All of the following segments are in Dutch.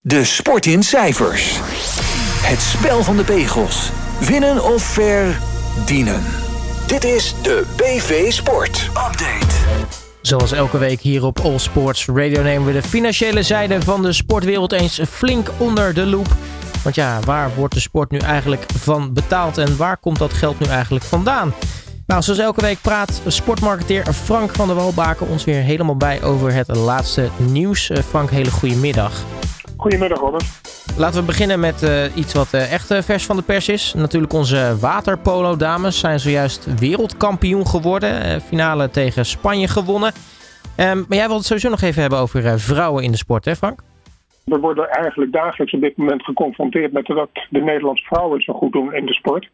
De sport in cijfers. Het spel van de pegels. Winnen of verdienen. Dit is de BV Sport Update. Zoals elke week hier op All Sports Radio nemen we de financiële zijde van de sportwereld eens flink onder de loep. Want ja, waar wordt de sport nu eigenlijk van betaald en waar komt dat geld nu eigenlijk vandaan? Nou, zoals elke week praat sportmarketeer Frank van der Walbaken ons weer helemaal bij over het laatste nieuws. Eh, Frank, hele goede middag. Goedemiddag, Robert. Laten we beginnen met uh, iets wat uh, echt uh, vers van de pers is. Natuurlijk onze waterpolo-dames zijn zojuist wereldkampioen geworden. finale tegen Spanje gewonnen. Um, maar jij wilt het sowieso nog even hebben over vrouwen in de sport, hè Frank? We worden eigenlijk dagelijks op dit moment geconfronteerd met dat de Nederlandse vrouwen het zo goed doen in de sport.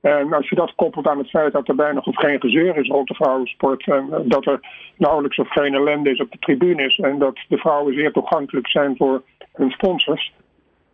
En als je dat koppelt aan het feit dat er bijna of geen gezeur is rond de vrouwensport. En dat er nauwelijks of geen ellende is op de tribunes. En dat de vrouwen zeer toegankelijk zijn voor hun sponsors.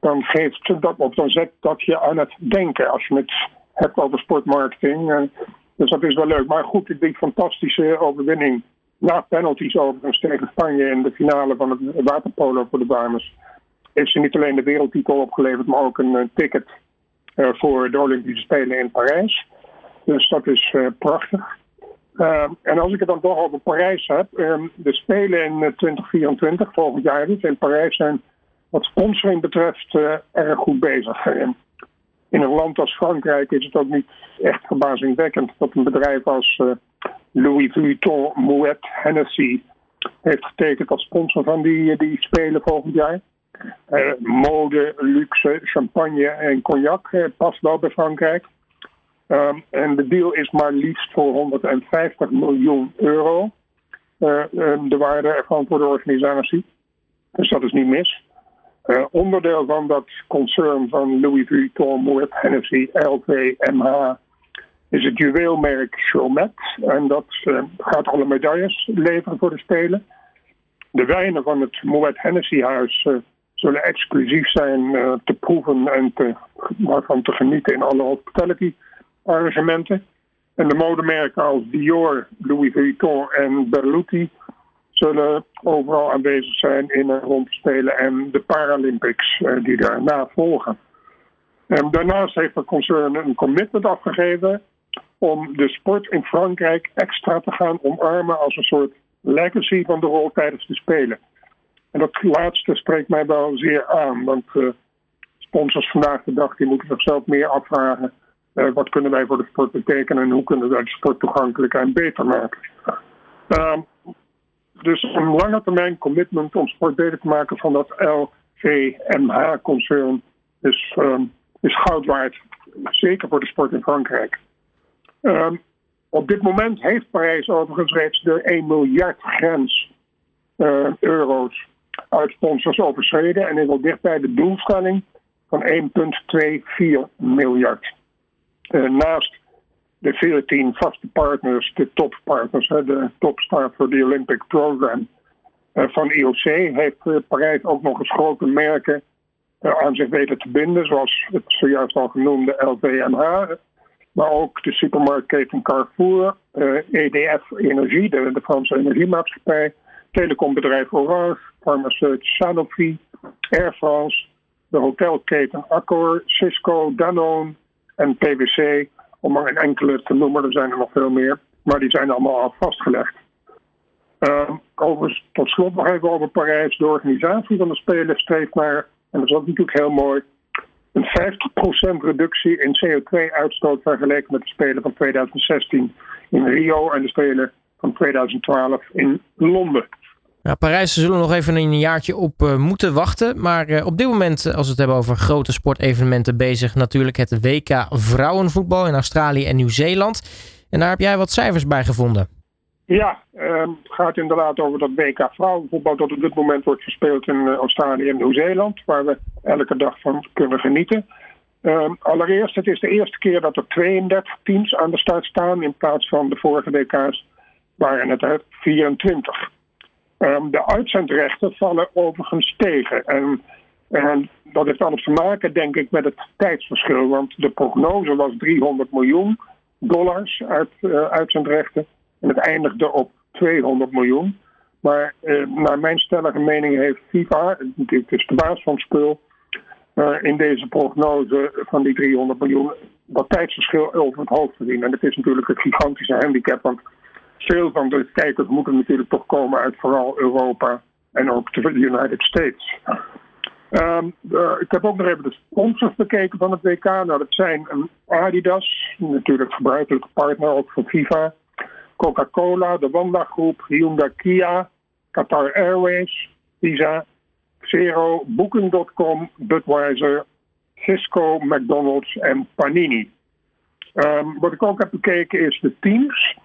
Dan geeft dat op, dan zet dat je aan het denken als je het hebt over sportmarketing. dus dat is wel leuk. Maar goed, die fantastische overwinning na penalties overigens tegen Spanje in de finale van het waterpolo voor de dames. Heeft ze niet alleen de wereldtitel opgeleverd, maar ook een ticket eh, voor de Olympische Spelen in Parijs. Dus dat is eh, prachtig. En als ik het dan toch over Parijs heb, uh, de Spelen in 2024, volgend jaar dus, in Parijs zijn wat sponsoring betreft uh, erg goed bezig. in een land als Frankrijk is het ook niet echt verbazingwekkend dat een bedrijf als Louis Vuitton, Moet, Hennessy heeft getekend als sponsor van die, die Spelen volgend jaar. Uh, mode, luxe, champagne en cognac past wel bij Frankrijk. Um, en de deal is maar liefst voor 150 miljoen euro. Um, de waarde ervan voor de organisatie. Dus dat is niet mis. Onderdeel van dat concern van Louis Vuitton, Moet, Hennessy, LVMH is het juweelmerk Chomet. En dat gaat alle medailles leveren voor de Spelen. De wijnen van het Moet Hennessy huis zullen exclusief zijn te proeven en te, waarvan te genieten in alle hospitality arrangementen. En de modemerken als Dior, Louis Vuitton en Berluti zullen overal aanwezig zijn in de Spelen en de Paralympics uh, die daarna volgen. En daarnaast heeft de concern een commitment afgegeven om de sport in Frankrijk extra te gaan omarmen als een soort legacy van de rol tijdens de Spelen. En dat laatste spreekt mij wel zeer aan. Want uh, sponsors vandaag de dag die moeten zichzelf meer afvragen. Uh, wat kunnen wij voor de sport betekenen en hoe kunnen wij de sport toegankelijker en beter maken. Uh, dus een lange termijn commitment om sport beter te maken van dat LVMH-concern is, ehm, is goud waard. Zeker voor de sport in Frankrijk. Ehm, op dit moment heeft Parijs overigens reeds de 1 miljard grens uh, euro's uit sponsors overschreden en is al dicht bij de doelstelling van 1,24 miljard. Uh, naast de 14 vaste partners, de toppartners, de topstart voor de Olympic Program uh, van IOC, heeft uh, Parijs ook nog eens grote merken aan zich weten te binden, zoals het zojuist al genoemde LVMH, maar ook de supermarktketen Carrefour, EDF Energie, de, de Franse energiemaatschappij, telecombedrijf Orange, farmaceut Sanofi, Air France, de hotelketen Accor, Cisco, Danone en PwC, om maar een enkele te noemen, er zijn er nog veel meer, maar die zijn allemaal al vastgelegd. Uh, tot slot nog even over Parijs. De organisatie van de Spelen streeft naar, en dat is natuurlijk heel mooi, een 50% reductie in CO2-uitstoot vergeleken met de Spelen van 2016 in Rio en de Spelen van 2012 in Londen. Nou, Parijs zullen nog even een jaartje op uh, moeten wachten. Maar uh, op dit moment, als we het hebben over grote sportevenementen, bezig natuurlijk het WK vrouwenvoetbal in Australië en Nieuw-Zeeland. En daar heb jij wat cijfers bij gevonden. Ja, uh, het gaat inderdaad over dat WK vrouwenvoetbal dat op dit moment wordt gespeeld in Australië en Nieuw-Zeeland, waar we elke dag van kunnen genieten. Uh, allereerst, het is de eerste keer dat er 32 teams aan de start staan in plaats van de vorige WK's waren het er 24. Um, de uitzendrechten vallen overigens tegen. En, en, dat heeft alles te maken, denk ik, met het tijdsverschil. Want de prognose was 300 miljoen dollars uit uh, uitzendrechten. En het eindigde op 200 miljoen. Maar naar mijn stellige mening heeft FIFA, het is de baas van het spul, in deze prognose van die 300 miljoen dat tijdsverschil over het hoofd gezien. En dat is natuurlijk een gigantische handicap, want veel van de kijkers moeten natuurlijk toch komen uit vooral Europa en ook de United States. Ehm, ik heb ook nog even de sponsors bekeken van het WK. Nou, dat zijn Adidas, natuurlijk gebruikelijke partner ook van FIFA. Coca-Cola, de Wanda Groep, Hyundai Kia, Qatar Airways, Visa, Xero, Booking.com, Budweiser, Cisco, McDonald's en Panini. Ehm, wat ik ook heb bekeken is de teams.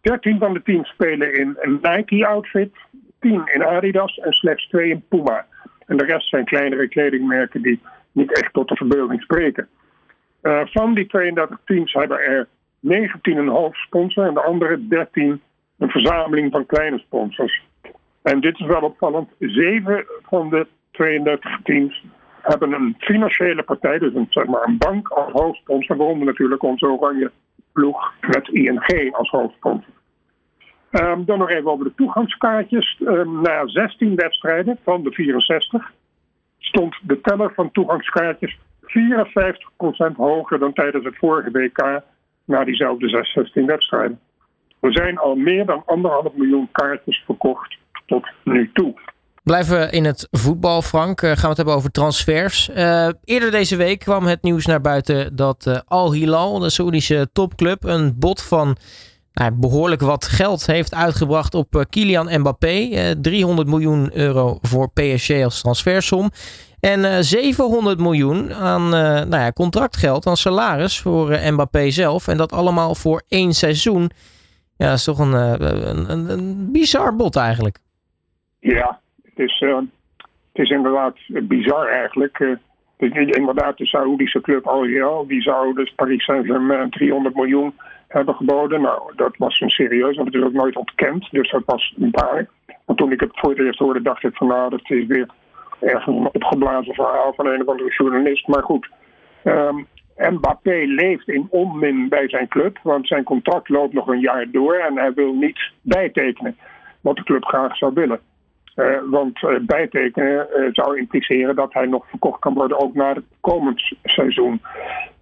13 van de teams spelen in een Nike-outfit, 10 in Adidas en slechts 2 in Puma. En de rest zijn kleinere kledingmerken die niet echt tot de verbeelding spreken. Uh, van die 32 teams hebben er 19 een hoofdsponsor en de andere 13 een verzameling van kleine sponsors. En dit is wel opvallend. Zeven van de 32 teams hebben een financiële partij, dus een, zeg maar een bank als hoofdsponsor, waaronder natuurlijk onze oranje ploeg met ING als hoofdsponsor. Um, dan nog even over de toegangskaartjes. Um, na 16 wedstrijden van de 64 stond de teller van toegangskaartjes 54% hoger dan tijdens het vorige WK na diezelfde 16 wedstrijden. Er zijn al meer dan anderhalf miljoen kaartjes verkocht tot nu toe. Blijven we in het voetbal, Frank. Uh, gaan we het hebben over transfers. Uh, eerder deze week kwam het nieuws naar buiten dat uh, Al Hilal, de Saoedische topclub, een bod van nou, behoorlijk wat geld heeft uitgebracht op Kylian Mbappé. 300 miljoen euro voor PSG als transfersom. En 700 miljoen aan nou ja, contractgeld, aan salaris voor Mbappé zelf. En dat allemaal voor één seizoen. Ja, dat is toch een, een bizar bod eigenlijk. Ja, uh, het is inderdaad bizar eigenlijk. Uh, inderdaad, de Saoedische club Al Hilal, die zou dus Paris Saint-Germain 300 miljoen hebben geboden. Nou, dat was een serieus, want het is ook nooit ontkend. Dus dat was een paar. Want toen ik het voor het eerst hoorde, dacht ik van nou, dat is weer ergens een opgeblazen verhaal van een of andere journalist. Maar goed, um, Mbappé leeft in onmin bij zijn club, want zijn contract loopt nog een jaar door en hij wil niet bijtekenen wat de club graag zou willen. Uh, want uh, bijtekenen uh, zou impliceren dat hij nog verkocht kan worden ook naar het komend seizoen.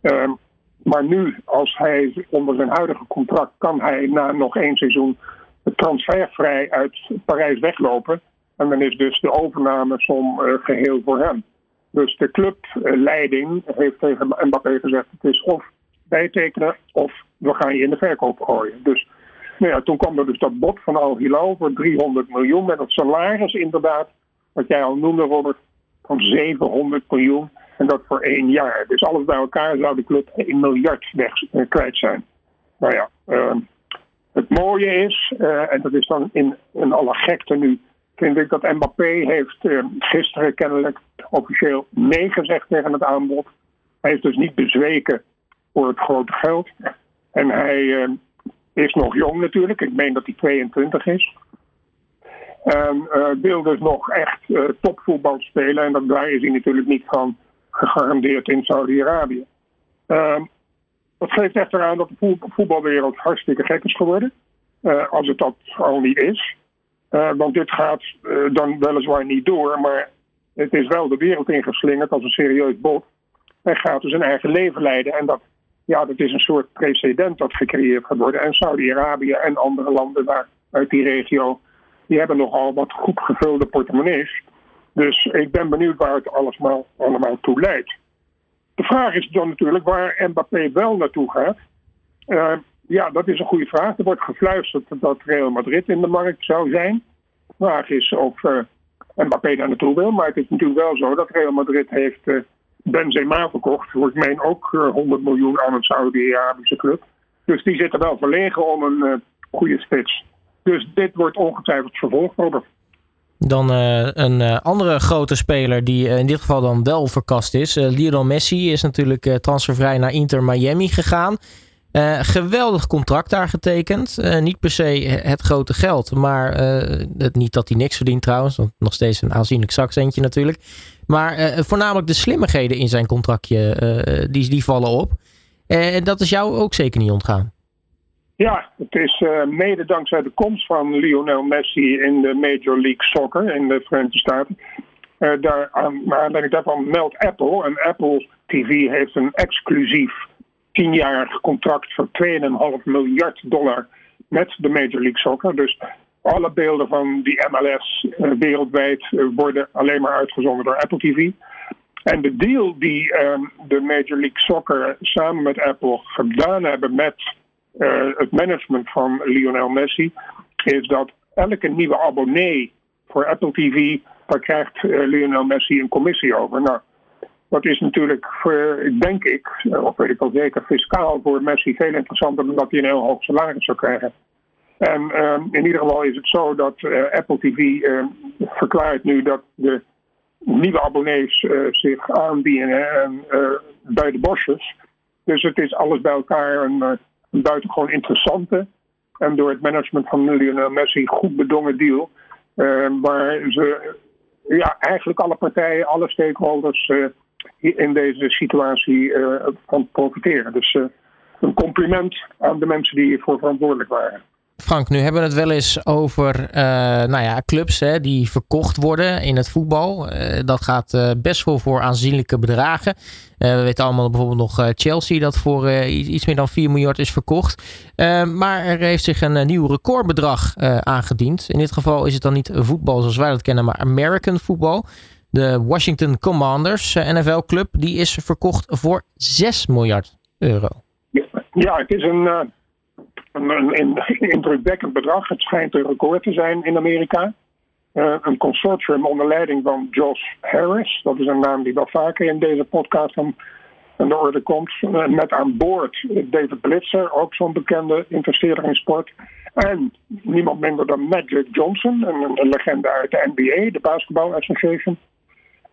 Ehm, maar nu, als hij onder zijn huidige contract, kan hij na nog één seizoen transfervrij uit Parijs weglopen. En dan is dus de overnamesom geheel voor hem. Dus de clubleiding heeft tegen Mbappé gezegd: het is of bijtekenen of we gaan je in de verkoop gooien. Dus nou ja, toen kwam er dus dat bod van Al Hilal voor 300 miljoen. Met het salaris inderdaad, wat jij al noemde Robert, van 700 miljoen. En dat voor één jaar. Dus alles bij elkaar zou de club 1 miljard weg, eh, kwijt zijn. Nou ja, uh, het mooie is, uh, en dat is dan in, in alle gekte nu, vind ik dat Mbappé heeft uh, gisteren kennelijk officieel nee gezegd tegen het aanbod. Hij heeft dus niet bezweken voor het grote geld. En hij is nog jong natuurlijk. Ik meen dat hij 22 is. En uh, wil dus nog echt uh, topvoetbal spelen. En dat, daar is hij natuurlijk niet van gegarandeerd in Saudi-Arabië. Uh, dat geeft echter aan dat de voetbalwereld hartstikke gek is geworden. Uh, als het dat al niet is. want dit gaat dan weliswaar niet door. Maar het is wel de wereld ingeslingerd als een serieus bod. Hij gaat dus een eigen leven leiden. En dat ja, dat is een soort precedent dat gecreëerd gaat worden. En Saudi-Arabië en andere landen daar uit die regio, die hebben nogal wat goed gevulde portemonnees. Dus ik ben benieuwd waar het allemaal, allemaal toe leidt. De vraag is dan natuurlijk waar Mbappé wel naartoe gaat. Uh, ja, dat is een goede vraag. Er wordt gefluisterd dat Real Madrid in de markt zou zijn. De vraag is of uh, Mbappé daar naartoe wil. Maar het is natuurlijk wel zo dat Real Madrid heeft uh, Benzema verkocht. Voor ik meen ook 100 eh, miljoen aan een Saudi-Arabische club. Dus die zitten wel verlegen om een uh, goede spits. Dus dit wordt ongetwijfeld vervolgd, Robert. Dan uh, een andere grote speler die in dit geval dan wel verkast is. Lionel Messi is natuurlijk transfervrij naar Inter Miami gegaan. Geweldig contract daar getekend. niet per se het grote geld, maar het, niet dat hij niks verdient trouwens. Want nog steeds een aanzienlijk zakcentje natuurlijk. Maar voornamelijk de slimmigheden in zijn contractje, die, die vallen op. En dat is jou ook zeker niet ontgaan. Ja, het is mede dankzij de komst van Lionel Messi in de Major League Soccer in de Verenigde Staten. Uh, daar, aan, aanleiding daarvan meldt Apple. En Apple TV heeft een exclusief tienjarig contract voor 2,5 miljard dollar met de Major League Soccer. Dus alle beelden van die MLS uh, wereldwijd worden alleen maar uitgezonden door Apple TV. En de deal die de Major League Soccer samen met Apple gedaan hebben met uh, het management van Lionel Messi is dat elke nieuwe abonnee voor Apple TV, daar krijgt Lionel Messi een commissie over. Nou, dat is natuurlijk, voor, denk ik, of weet ik al zeker, fiscaal voor Messi veel interessanter dan dat hij een heel hoog salaris zou krijgen. En uh, in ieder geval is het zo dat uh, Apple TV verklaart nu dat de nieuwe abonnees zich aanbieden en, bij de bosjes. Dus het is alles bij elkaar een een buitengewoon interessante en door het management van Lionel Messi goed bedongen deal. Waar ze ja, eigenlijk alle partijen, alle stakeholders in deze situatie uh, van profiteren. Dus een compliment aan de mensen die hiervoor verantwoordelijk waren. Frank, nu hebben we het wel eens over uh, nou ja, clubs hè, die verkocht worden in het voetbal. Dat gaat best wel voor aanzienlijke bedragen. we weten allemaal bijvoorbeeld nog Chelsea dat voor iets meer dan 4 miljard is verkocht. maar er heeft zich een nieuw recordbedrag aangediend. In dit geval is het dan niet voetbal zoals wij dat kennen, maar American voetbal. De Washington Commanders, NFL-club, die is verkocht voor 6 miljard euro. Ja, het is een een, een, indrukwekkend bedrag. Het schijnt een record te zijn in Amerika. Uh, een consortium onder leiding van Josh Harris. Dat is een naam die wel vaker in deze podcast aan, de orde komt. Met aan boord David Blitzer, ook zo'n bekende investeerder in sport. En niemand minder dan Magic Johnson, een, een legende uit de NBA, de Basketball Association.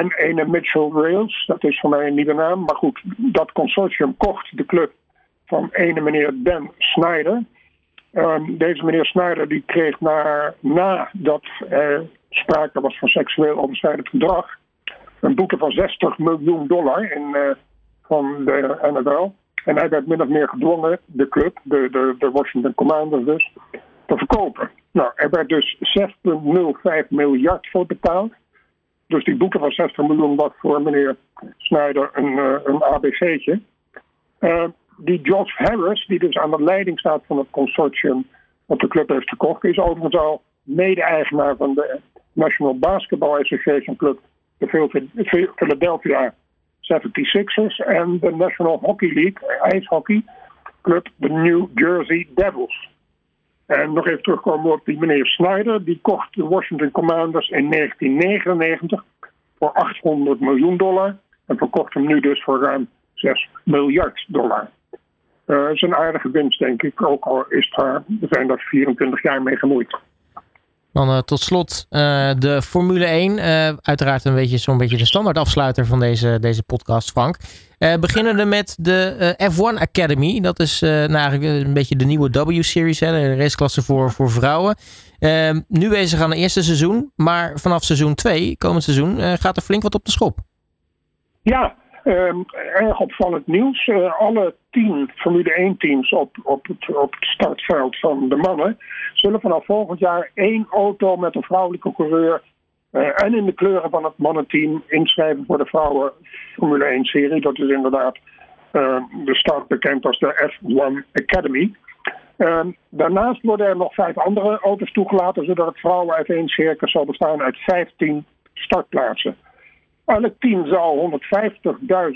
En ene Mitchell Rails, dat is voor mij een nieuwe naam. Maar goed, dat consortium kocht de club van ene meneer Dan Snyder. Um, deze meneer Snyder die kreeg na, nadat er sprake was van seksueel overschrijdend gedrag een boete van 60 miljoen dollar uh, van de NFL. En hij werd min of meer gedwongen, de club, de, de, de Washington Commanders dus, te verkopen. Nou, er werd dus 6,05 miljard voor betaald. Dus die boete van 60 miljoen was voor meneer Snyder een, uh, een ABC'tje. Uh, die Josh Harris, die dus aan de leiding staat van het consortium dat de club heeft gekocht, is overigens al mede-eigenaar van de National Basketball Association Club, de Philadelphia 76ers en de National Hockey League, ijshockey club, de New Jersey Devils. En nog even terugkomen op die meneer Snyder, die kocht de Washington Commanders in 1999 voor 800 miljoen dollar en verkocht hem nu dus voor ruim 6 miljard dollar. Uh, is een aardige winst, denk ik. Ook al is daar, zijn daar 24 jaar mee gemoeid. Dan uh, tot slot uh, de Formule 1. uiteraard een beetje zo'n beetje de standaard afsluiter van deze, deze podcast, Frank. beginnen met de F1 Academy. Dat is nou een beetje de nieuwe W-series, de raceklasse voor, voor vrouwen. nu bezig aan het eerste seizoen, maar vanaf seizoen 2, komend seizoen, gaat er flink wat op de schop. Ja, Um, erg opvallend nieuws. Uh, alle tien Formule 1 teams op, op, het, startveld van de mannen zullen vanaf volgend jaar één auto met een vrouwelijke coureur uh, en in de kleuren van het mannenteam inschrijven voor de vrouwen Formule 1 serie. Dat is inderdaad uh, de start bekend als de F1 Academy. Ehm, daarnaast worden er nog vijf andere auto's toegelaten, zodat het vrouwen F1 circus zal bestaan uit 15 startplaatsen. Elk team zal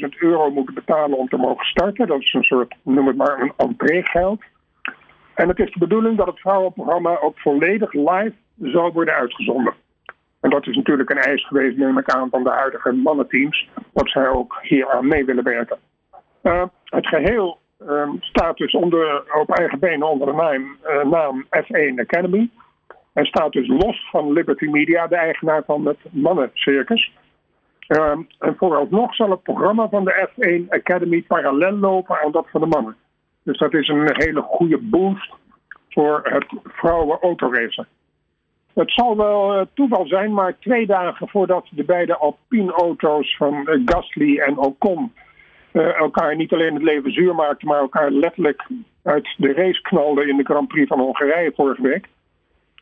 150.000 euro moeten betalen om te mogen starten. Dat is een soort, noem het maar, een entreegeld. En het is de bedoeling dat het vrouwenprogramma ook volledig live zal worden uitgezonden. En dat is natuurlijk een eis geweest, neem ik aan, van de huidige mannenteams, dat zij ook hier aan mee willen werken. Uh, het geheel uh, staat dus onder, op eigen benen onder de naam, uh, naam F1 Academy. En staat dus los van Liberty Media, de eigenaar van het mannencircus. Uh, en vooralsnog zal het programma van de F1 Academy parallel lopen aan dat van de mannen. Dus dat is een hele goede boost voor het vrouwen autoracen. Het zal wel uh, toeval zijn, maar twee dagen voordat de beide Alpine-auto's van uh, Gasly en Ocon uh, elkaar niet alleen het leven zuur maakten, maar elkaar letterlijk uit de race knalde in de Grand Prix van Hongarije vorige week.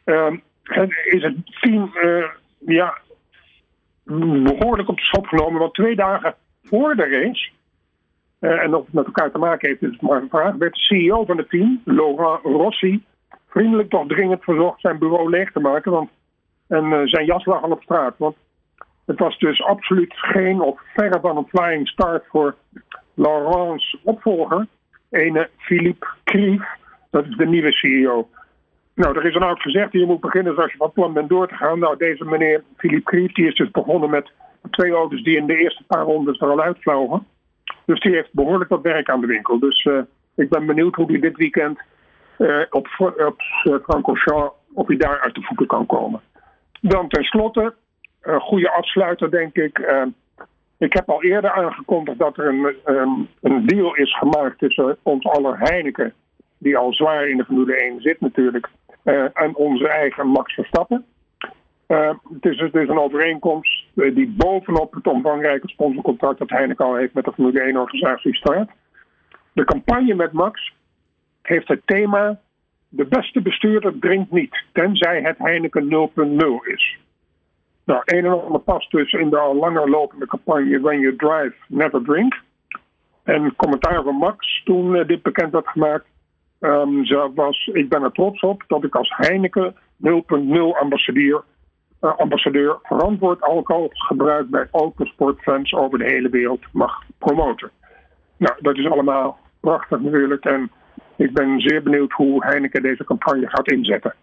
Ehm, is het team ja, behoorlijk op de schop genomen. Want twee dagen voor de race, en of het met elkaar te maken heeft, is maar een vraag, werd de CEO van het team, Laurent Rossi, vriendelijk toch dringend verzocht zijn bureau leeg te maken. Want, en zijn jas lag al op straat. Want het was dus absoluut geen of verre van een flying start voor Laurent's opvolger, ene Philippe Krief. Dat is de nieuwe CEO. Nou, er is dan ook gezegd, je moet beginnen als je van plan bent door te gaan. Nou, deze meneer Philippe Krief, die is dus begonnen met twee auto's die in de eerste paar rondes er al uitvlogen. Dus die heeft behoorlijk wat werk aan de winkel. Dus uh, ik ben benieuwd hoe hij dit weekend uh, op, op uh, Francorchamps, of hij daar uit de voeten kan komen. Dan tenslotte, een goede afsluiter, denk ik. Ik heb al eerder aangekondigd dat er een, um, een deal is gemaakt tussen ons aller Heineken, die al zwaar in de Formule 1 zit natuurlijk, uh, en onze eigen Max Verstappen. Uh, het, is, is een overeenkomst die bovenop het omvangrijke sponsorcontract dat Heineken al heeft met de Formule 1-organisatie staat. De campagne met Max heeft het thema: de beste bestuurder drinkt niet, tenzij het Heineken 0.0 is. Nou, een en ander past dus in de al langer lopende campagne When You Drive, Never Drink. En commentaar van Max toen dit bekend werd gemaakt. Um, was, ik ben er trots op dat ik als Heineken 0.0 ambassadeur, uh, ambassadeur verantwoord alcoholgebruik bij autosportfans over de hele wereld mag promoten. Nou, dat is allemaal prachtig natuurlijk. En ik ben zeer benieuwd hoe Heineken deze campagne gaat inzetten.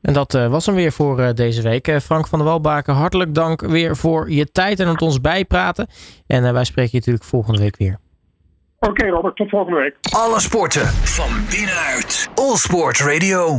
En dat uh, was hem weer voor uh, deze week. Frank van der Walbaken, hartelijk dank weer voor je tijd en het ons bijpraten. En wij spreken je natuurlijk volgende week weer. Oké Robert, tot volgende week. Alle sporten van binnenuit. All Sport Radio.